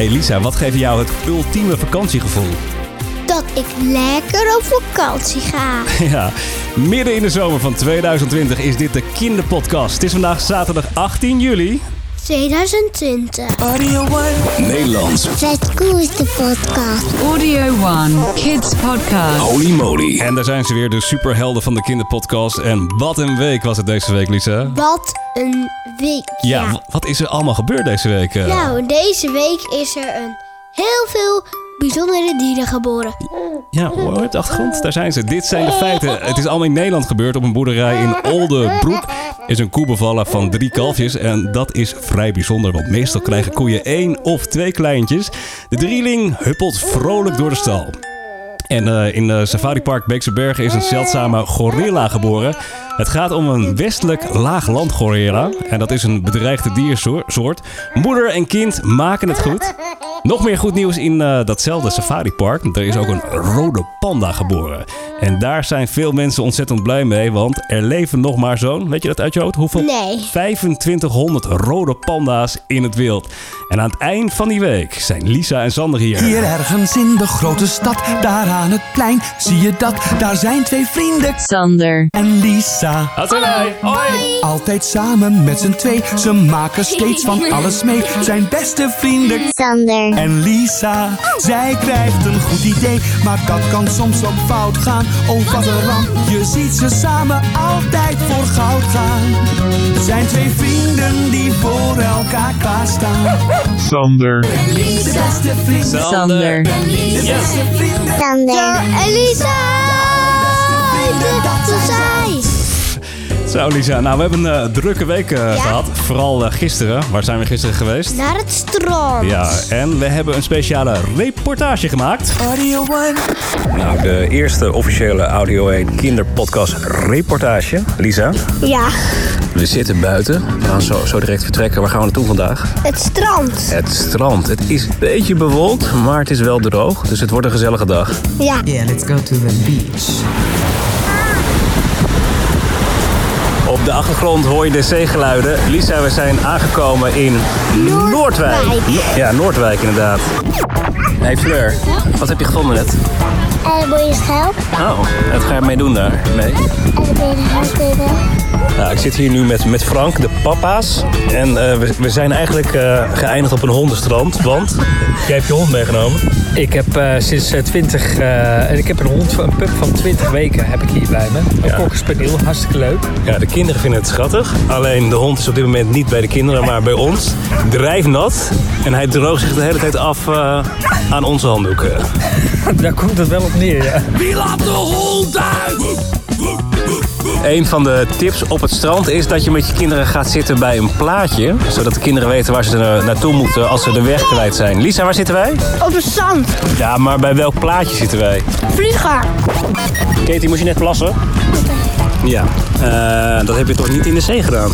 Hey Lisa, wat geeft jou het ultieme vakantiegevoel? Dat ik lekker op vakantie ga. Ja, midden in de zomer van 2020 is dit de Kinderpodcast. Het is vandaag zaterdag 18 juli. 2020. Nederlands. Vet cool is de podcast. Audio One Kids Podcast. Holy moly. En daar zijn ze weer, de superhelden van de Kinderpodcast. En wat een week was het deze week, Lisa. Wat een week. Ja, wat is er allemaal gebeurd deze week? eh? Nou, deze week is er een heel veel bijzondere dieren geboren. Ja, hoor achtergrond? Daar zijn ze. Dit zijn de feiten. Het is allemaal in Nederland gebeurd. Op een boerderij in Oldebroek is een koe bevallen van drie kalfjes. En dat is vrij bijzonder, want meestal krijgen koeien één of twee kleintjes. De drieling huppelt vrolijk door de stal. En eh, in het safaripark Beekse Bergen is een zeldzame gorilla geboren. Het gaat om een westelijk laaglandgorilla. En dat is een bedreigde diersoort. Moeder en kind maken het goed. Nog meer goed nieuws in eh, datzelfde safaripark. Er is ook een rode panda geboren. En daar zijn veel mensen ontzettend blij mee. Want er leven nog maar zo'n, weet je dat uit je hoofd? Hoeveel? Nee. 2500 rode panda's in het wild. En aan het eind van die week zijn Lisa en Sander hier. Hier ergens in de grote stad, daar aan het plein, zie je dat? Daar zijn twee vrienden Sander. en Lisa. Hoi. Hoi. Altijd samen met z'n twee, ze maken steeds van alles mee. Zijn beste vrienden Sander. En Lisa. Zij krijgt een goed idee, maar dat kan soms ook fout gaan. Oh, wat een ramp, je ziet ze samen altijd voor goud gaan. Het zijn twee vrienden die voor elkaar klaarstaan. Sander. De beste vrienden, Sander. de beste vrienden. Sander. En Lisa. Zijn zij. Zo Lisa, nou we hebben een eh, drukke week eh, gehad. Vooral eh, gisteren. Waar zijn we gisteren geweest? Naar het strand. Ja, en we hebben een speciale reportage gemaakt. Audio One. Nou, de eerste officiële Audio 1 kinderpodcast reportage. Lisa, Ja. we zitten buiten. We gaan zo, zo direct vertrekken. Waar gaan we naartoe vandaag? Het strand. Het strand. Het is een beetje bewolkt, maar het is wel droog. Dus het wordt een gezellige dag. Ja. Yeah, let's go to the beach. Op de achtergrond hoor je de zeegeluiden. Lisa, we zijn aangekomen in Noordwijk. Noordwijk. No- ja, Noordwijk inderdaad. Hey Fleur, wat heb je gevonden net? En wil je schelp? Oh, wat ga je mee doen daar? Nee. Hartstikke. Nou, ik zit hier nu met, met Frank, de papa's. En eh, we, we zijn eigenlijk eh, geëindigd op een hondenstrand. Want jij hebt je hond meegenomen. Ik heb eh, sinds eh, 20, eh, ik heb een hond, een pup van 20 weken heb ik hier bij me. Een Ja. hartstikke leuk. Ja, de kinderen vinden het schattig. Alleen de hond is op dit moment niet bij de kinderen, maar bij ons. Drijfnat. En hij droogt zich de hele tijd af eh, aan onze handdoeken. Daar komt het wel op neer, ja. Wie laat de hond uit? Een van de tips op het strand is dat je met je kinderen gaat zitten bij een plaatje. Zodat de kinderen weten waar ze na- naartoe moeten als ze de weg kwijt zijn. Lisa, waar zitten wij? Op het zand. Ja, maar bij welk plaatje zitten wij? Vlieger. Katie, moest je net plassen? Ja, eh, dat heb je toch niet in de zee gedaan?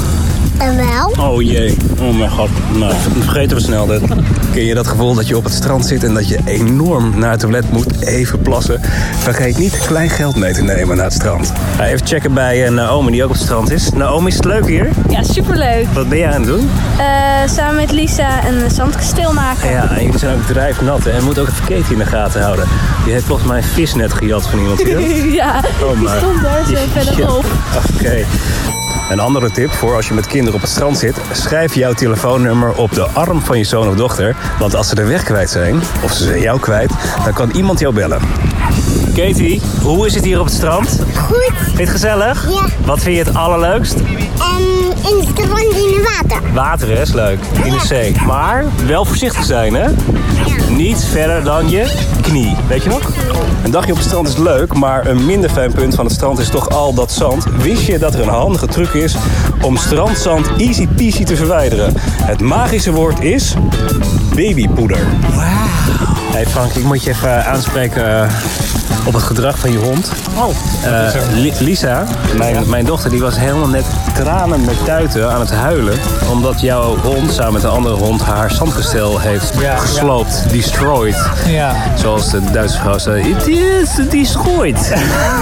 En wel? Oh jee, oh mijn god. Nou, vergeten we snel dit. Ken je dat gevoel dat je op het strand zit en dat je enorm naar het toilet moet, even plassen? Vergeet niet klein geld mee te nemen naar het strand. Ga even checken bij eh, Naomi die ook op het strand is. Naomi, is het leuk hier? Ja, superleuk. Wat ben jij aan het doen? Eh, samen met Lisa een zandkasteel maken. Ja, en jullie zijn ook drijfnat hè? en moet ook even Katie in de gaten houden. Die heeft volgens mij een visnet gejat van iemand hier. Ja, Oh, maar. stond daar zo verderop. Oké. Een andere tip voor als je met kinderen op het strand zit. Schrijf jouw telefoonnummer op de arm van je zoon of dochter. Want als ze de weg kwijt zijn, of ze zijn jou kwijt, dan kan iemand jou bellen. Katie, hoe is het hier op het strand? Goed. Vind je het gezellig? Ja. Wat vind je het allerleukst? En in het strand in het water. Water is leuk. In de zee. Maar wel voorzichtig zijn hè. Niet verder dan je knie. Weet je nog? Een dagje op het strand is leuk, maar een minder fijn punt van het strand is toch al dat zand. Wist je dat er een handige truc is om strandzand easy peasy te verwijderen? Het magische woord is babypoeder. Wauw. Hey Frank, ik moet je even aanspreken. Op het gedrag van je hond. Oh, Eh, Li- Lisa, mijn, mijn dochter, die was helemaal net tranen met tuiten aan het huilen. Omdat jouw hond samen met een andere hond haar zandkasteel heeft Ja, ja. gesloopt, destroyed. ja. Zoals de Duitse vrouw zei, het is destroyed.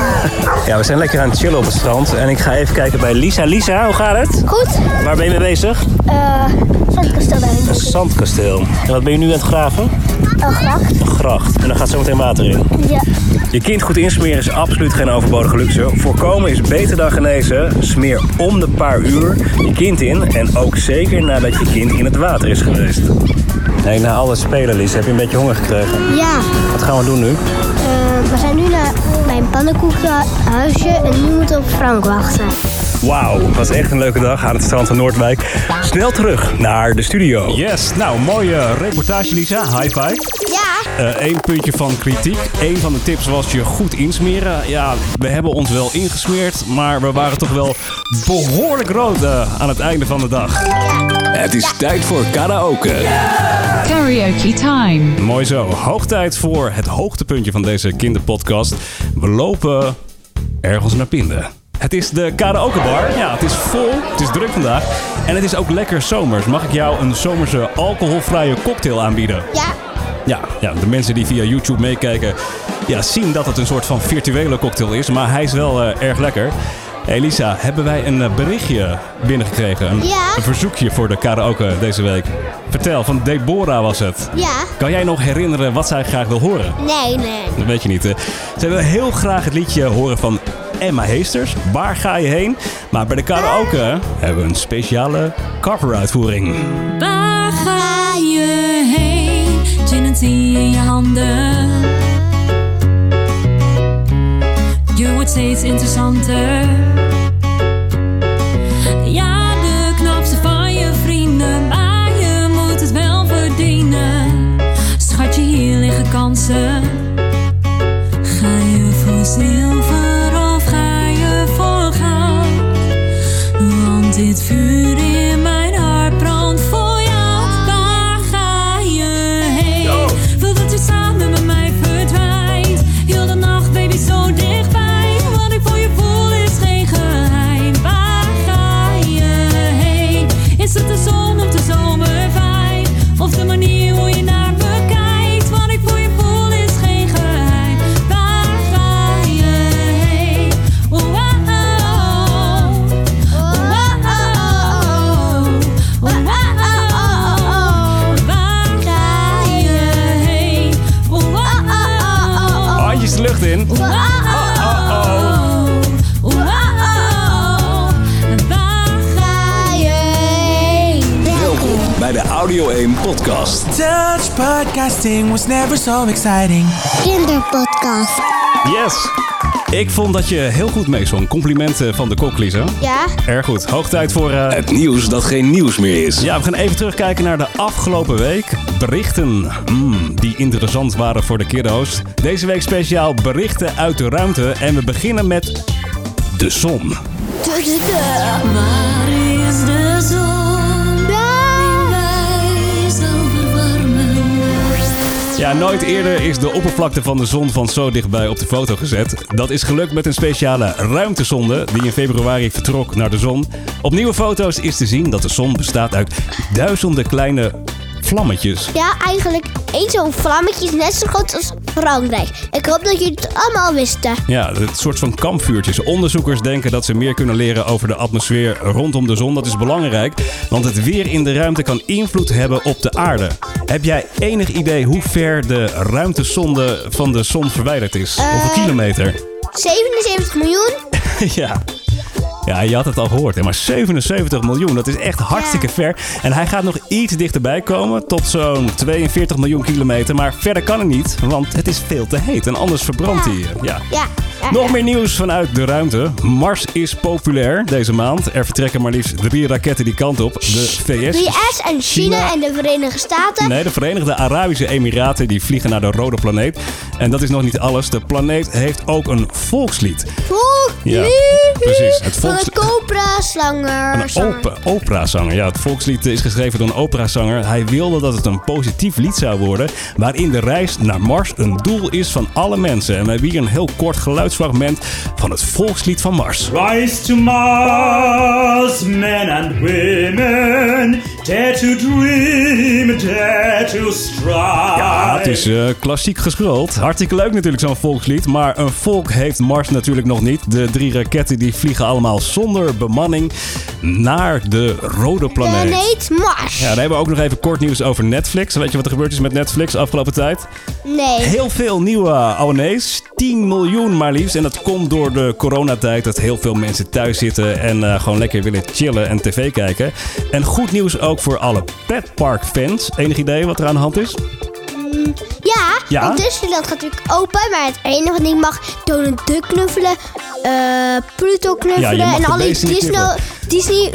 ja, we zijn lekker aan het chillen op het strand. En ik ga even kijken bij Lisa. Lisa, hoe gaat het? Goed. Waar ben je mee bezig? Eh, zandkasteel daarin. Een zandkasteel. En wat ben je nu aan het graven? Oh, graag. Een gracht. En dan gaat zo meteen water in. Ja. Je kind goed insmeren is absoluut geen overbodige luxe. Voorkomen is beter dan genezen. Smeer om de paar uur je kind in. En ook zeker nadat je kind in het water is geweest. Nee, na al het spelen, Lies, heb je een beetje honger gekregen. Ja. Wat gaan we doen nu? Eh, we zijn nu naar, bij een pannenkoekenhuisje en nu moeten we op Frank wachten. Wauw, het was echt een leuke dag aan het strand van Noordwijk. Snel terug naar de studio. Yes, nou, mooie reportage Lisa. High five. Ja. Eén puntje van kritiek. Eén van de tips was je goed insmeren. Ja, we hebben ons wel ingesmeerd, maar we waren toch wel behoorlijk rood eh, aan het einde van de dag. Het is tijd voor karaoke. Karaoke time. Mooi zo. Hoog tijd voor het hoogtepuntje van deze kinderpodcast. We lopen ergens naar Pinden. Het is de karaokebar. Ja, het is vol. Het is druk vandaag. En het is ook lekker zomers. Mag ik jou een zomerse alcoholvrije cocktail aanbieden? Ja. Ja, ja, de mensen die via YouTube meekijken ja, zien dat het een soort van virtuele cocktail is. Maar hij is wel eh, erg lekker. Hey Lisa, hebben wij een eh, berichtje binnengekregen? Een, Ja. een verzoekje voor de karaoke deze week. Vertel, van Deborah was het. Ja. Kan jij nog herinneren wat zij graag wil horen? Nee, nee. Dat weet je niet. Hè? Zij wil heel graag het liedje horen van Emma Heesters. Waar ga je heen? Maar bij de karaoke hebben we een speciale cover-uitvoering. Waar ga je heen? Gin en tea in je handen. Je wordt steeds interessanter. Audio 1 podcast. Dutch podcasting was never so exciting. Kinderpodcast. Yes! Ik vond dat je heel goed meezong. Complimenten van de kok, Lisa. Ja. Erg goed. Hoog tijd voor... eh, Het nieuws dat geen nieuws meer is. Ja, we gaan even terugkijken naar de afgelopen week. Berichten mm, die interessant waren voor de kiddo's. Deze week speciaal berichten uit de ruimte. En we beginnen met de zon. Waar is de zon Ja, nooit eerder is de oppervlakte van de zon van zo dichtbij op de foto gezet. Dat is gelukt met een speciale ruimtesonde die in februari vertrok naar de zon. Op nieuwe foto's is te zien dat de zon bestaat uit duizenden kleine vlammetjes. Ja, eigenlijk één zo'n vlammetje is net zo groot als Frankrijk. Ik hoop dat jullie het allemaal wisten. Ja, het soort van kampvuurtjes. Onderzoekers denken dat ze meer kunnen leren over de atmosfeer rondom de zon. Dat is belangrijk, want het weer in de ruimte kan invloed hebben op de aarde. Heb jij enig idee hoe ver de ruimtesonde van de zon verwijderd is? Hoeveel kilometer? 77 miljoen? ja. Ja, je had het al gehoord, hè? maar 77 miljoen, dat is echt hartstikke ver. En hij gaat nog iets dichterbij komen, tot zo'n 42 miljoen kilometer. Maar verder kan hij niet, want het is veel te heet en anders verbrandt hij. Ja. Ja. Nog meer nieuws vanuit de ruimte. Mars is populair deze maand. Er vertrekken maar liefst drie raketten die kant op. De VS, VS en China, en de Verenigde Staten. Nee, de Verenigde Arabische Emiraten die vliegen naar de rode planeet. En dat is nog niet alles. De planeet heeft ook een volkslied. Volk, Ja, precies. Het Van volks- een Een opa, operazanger. Ja, het volkslied is geschreven door een operazanger. Hij wilde dat het een positief lied zou worden. Waarin de reis naar Mars een doel is van alle mensen. En we hebben hier een heel kort geluidsfragment van het volkslied van Mars. Rise to Mars, men and women. Dare to dream, dare to strive. Ja, het is eh, klassiek gescrolld. Hartstikke leuk natuurlijk zo'n volkslied. Maar een volk heeft Mars natuurlijk nog niet. De drie raketten die vliegen allemaal zonder bemanning naar de rode planeet. Planeet Mars. Ja, dan hebben we ook nog even kort nieuws over Netflix. Weet je wat er gebeurd is met Netflix de afgelopen tijd? Nee. Heel veel nieuwe abonnees. 10 miljoen maar liefst. En dat komt door de coronatijd dat heel veel mensen thuis zitten en eh, gewoon lekker willen chillen en tv kijken. En goed nieuws ook voor alle petpark-fans. Enig idee wat er aan de hand is? Ja, Ja? want Disneyland gaat natuurlijk open, maar het enige wat niet mag, Donald Duck knuffelen, eh Pluto knuffelen en al die Disney... Disney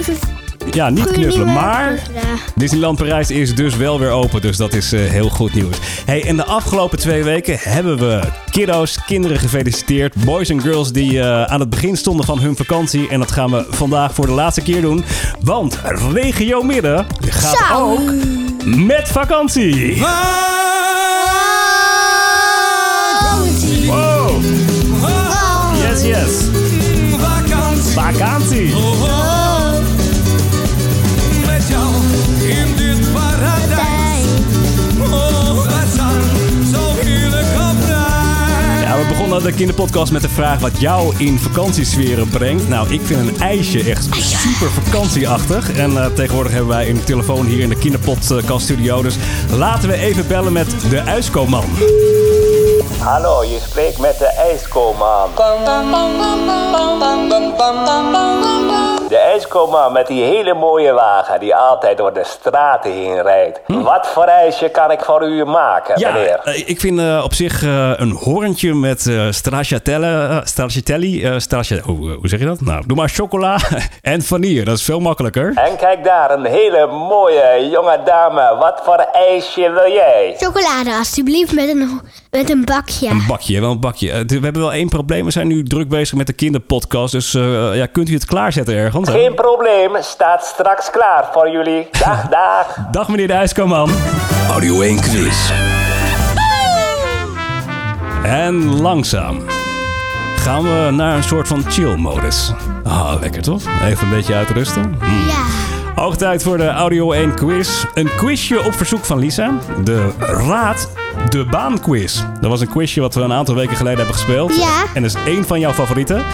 Ja, niet knuffelen, maar knuffelen. Disneyland Parijs is dus wel weer open. Dus dat is eh, heel goed nieuws. Hey, en de afgelopen twee weken hebben we kiddo's, kinderen gefeliciteerd. Boys en girls die eh, aan het begin stonden van hun vakantie. En dat gaan we vandaag voor de laatste keer doen. Want Regio Midden gaat Zo. ook met vakantie. Vakantie. De kinderpodcast met de vraag wat jou in vakantiesferen brengt. Nou, ik vind een ijsje echt super vakantieachtig. En eh, tegenwoordig hebben wij een telefoon hier in de kinderpodcast studio. Dus laten we even bellen met de ijskoman. Hallo, je spreekt met de ijskoman. De ijskoman met die hele mooie wagen die altijd door de straten heen rijdt. Wat voor ijsje kan ik voor u maken, Ja, meneer? eh, ik vind eh, op zich eh, een hoorntje met eh stracciatelle, eh, stracciatelli, eh, straccia- hoe, hoe zeg je dat? Nou, doe maar chocola en vanille. Dat is veel makkelijker. En kijk daar, een hele mooie jonge dame. Wat voor ijsje wil jij? Chocolade, alsjeblieft, met een, met een bakje. Een bakje, wel een bakje. We hebben wel één probleem. We zijn nu druk bezig met de kinderpodcast. Dus eh, ja, kunt u het klaarzetten ergens? Geen probleem, staat straks klaar voor jullie. Dag, dag. Dag meneer de ijskoman. Audio 1 quiz. En langzaam gaan we naar een soort van chill-modus. Ah, lekker toch? Even een beetje uitrusten. Hm. Ja. Hoog tijd voor de Audio 1 quiz. Een quizje op verzoek van Lisa. De Raad de Baan quiz. Dat was een quizje wat we een aantal weken geleden hebben gespeeld. Ja. En dat is één van jouw favorieten.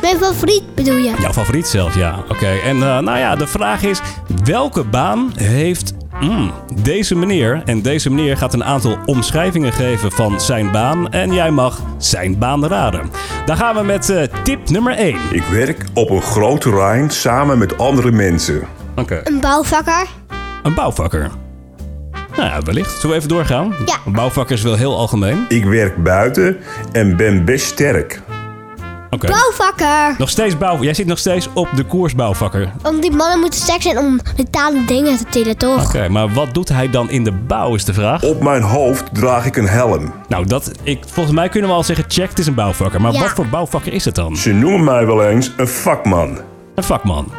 Mijn favoriet bedoel je? Jouw favoriet zelf, ja. Oké, en eh, nou ja, de vraag is... welke baan heeft mm, deze meneer... en deze meneer gaat een aantal omschrijvingen geven van zijn baan... en jij mag zijn baan raden. Dan gaan we met eh, tip nummer 1. Ik werk op een groot terrein samen met andere mensen. Oké. Een bouwvakker? Een bouwvakker. Nou ja, wellicht. Zullen we even doorgaan? Ja. Een bouwvakker is wel heel algemeen. Ik werk buiten en ben best sterk. Bouwvakker! Nog steeds bouw... Jij zit nog steeds op de koers bouwvakker. Want die mannen moeten sterk zijn om metalen dingen te tillen, toch? Oké, maar wat doet hij dan in de bouw is de vraag. Op mijn hoofd draag ik een helm. Nou, dat, ik, volgens mij kunnen we al zeggen, check, het is een bouwvakker. Maar Ja. wat voor bouwvakker is het dan? Ze noemen mij wel eens een vakman. Een vakman.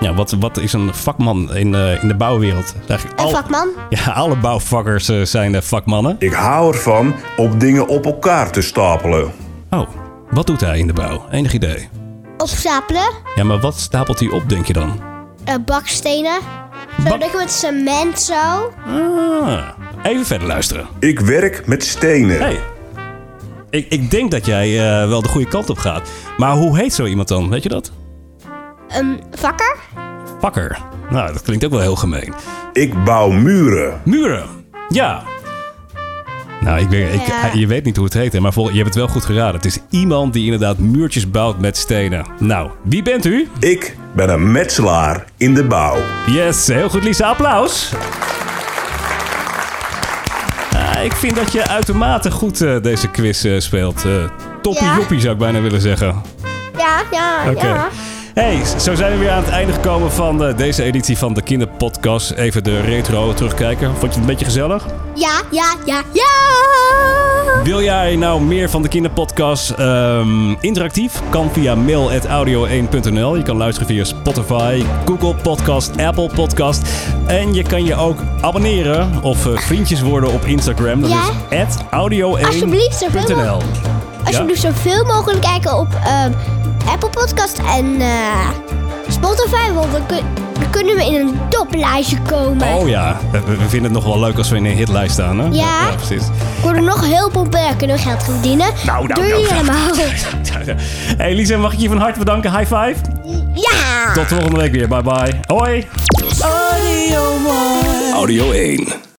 Ja, wat, wat is een vakman in, eh, in de bouwwereld? Eigenlijk Een al- vakman? Ja, alle bouwvakkers eh, zijn eh, vakmannen. Ik hou ervan om dingen op elkaar te stapelen. Oh, wat doet hij in de bouw? Enig idee. Opstapelen? Ja, maar wat stapelt hij op, denk je dan? eh, bakstenen? Zo je met cement zo? Ah, even verder luisteren. Ik werk met stenen. Hey, ik, ik denk dat jij eh, wel de goede kant op gaat. Maar hoe heet zo iemand dan? Weet je dat? Een vakker? Vakker. Nou, dat klinkt ook wel heel gemeen. Ik bouw muren. Muren. Ja. Nou, ik weet, ik, Ja. je weet niet hoe het heet, hè, maar vol, je hebt het wel goed geraden. Het is iemand die inderdaad muurtjes bouwt met stenen. Nou, wie bent u? Ik ben een metselaar in de bouw. Yes, heel goed Lisa, applaus. Ah, ik vind dat je uitermate goed eh, deze quiz eh, speelt. Toppie Ja. joppie zou ik bijna willen zeggen. Ja, ja, Oké. ja. Hey, zo zijn we weer aan het einde gekomen van eh, deze editie van de Kinderpodcast. Even de retro terugkijken. Vond je het een beetje gezellig? Ja, ja, ja, ja. Wil jij nou meer van de Kinderpodcast ehm, interactief? Kan via mail.audio1.nl. Je kan luisteren via Spotify, Google Podcast, Apple Podcast. En je kan je ook abonneren of eh, vriendjes worden op Instagram. Dat Ja. is audio1.nl. Alsjeblieft, zoveel mogelijk. Alsjeblieft, zoveel mogelijk kijken op ehm, Apple Podcast en eh, Spotify. Want dan, kun- dan kunnen we in een toplijstje komen. Oh ja, we, we vinden het nog wel leuk als we in een hitlijst staan, hè? Ja. precies. We worden nog heel populair, kunnen we geld verdienen. Nou, nou, Doe nou, je nou. helemaal. Hey Lisa, mag ik je van harte bedanken? High five. Ja! Tot volgende week weer. Bye bye. Hoi. Audio 1.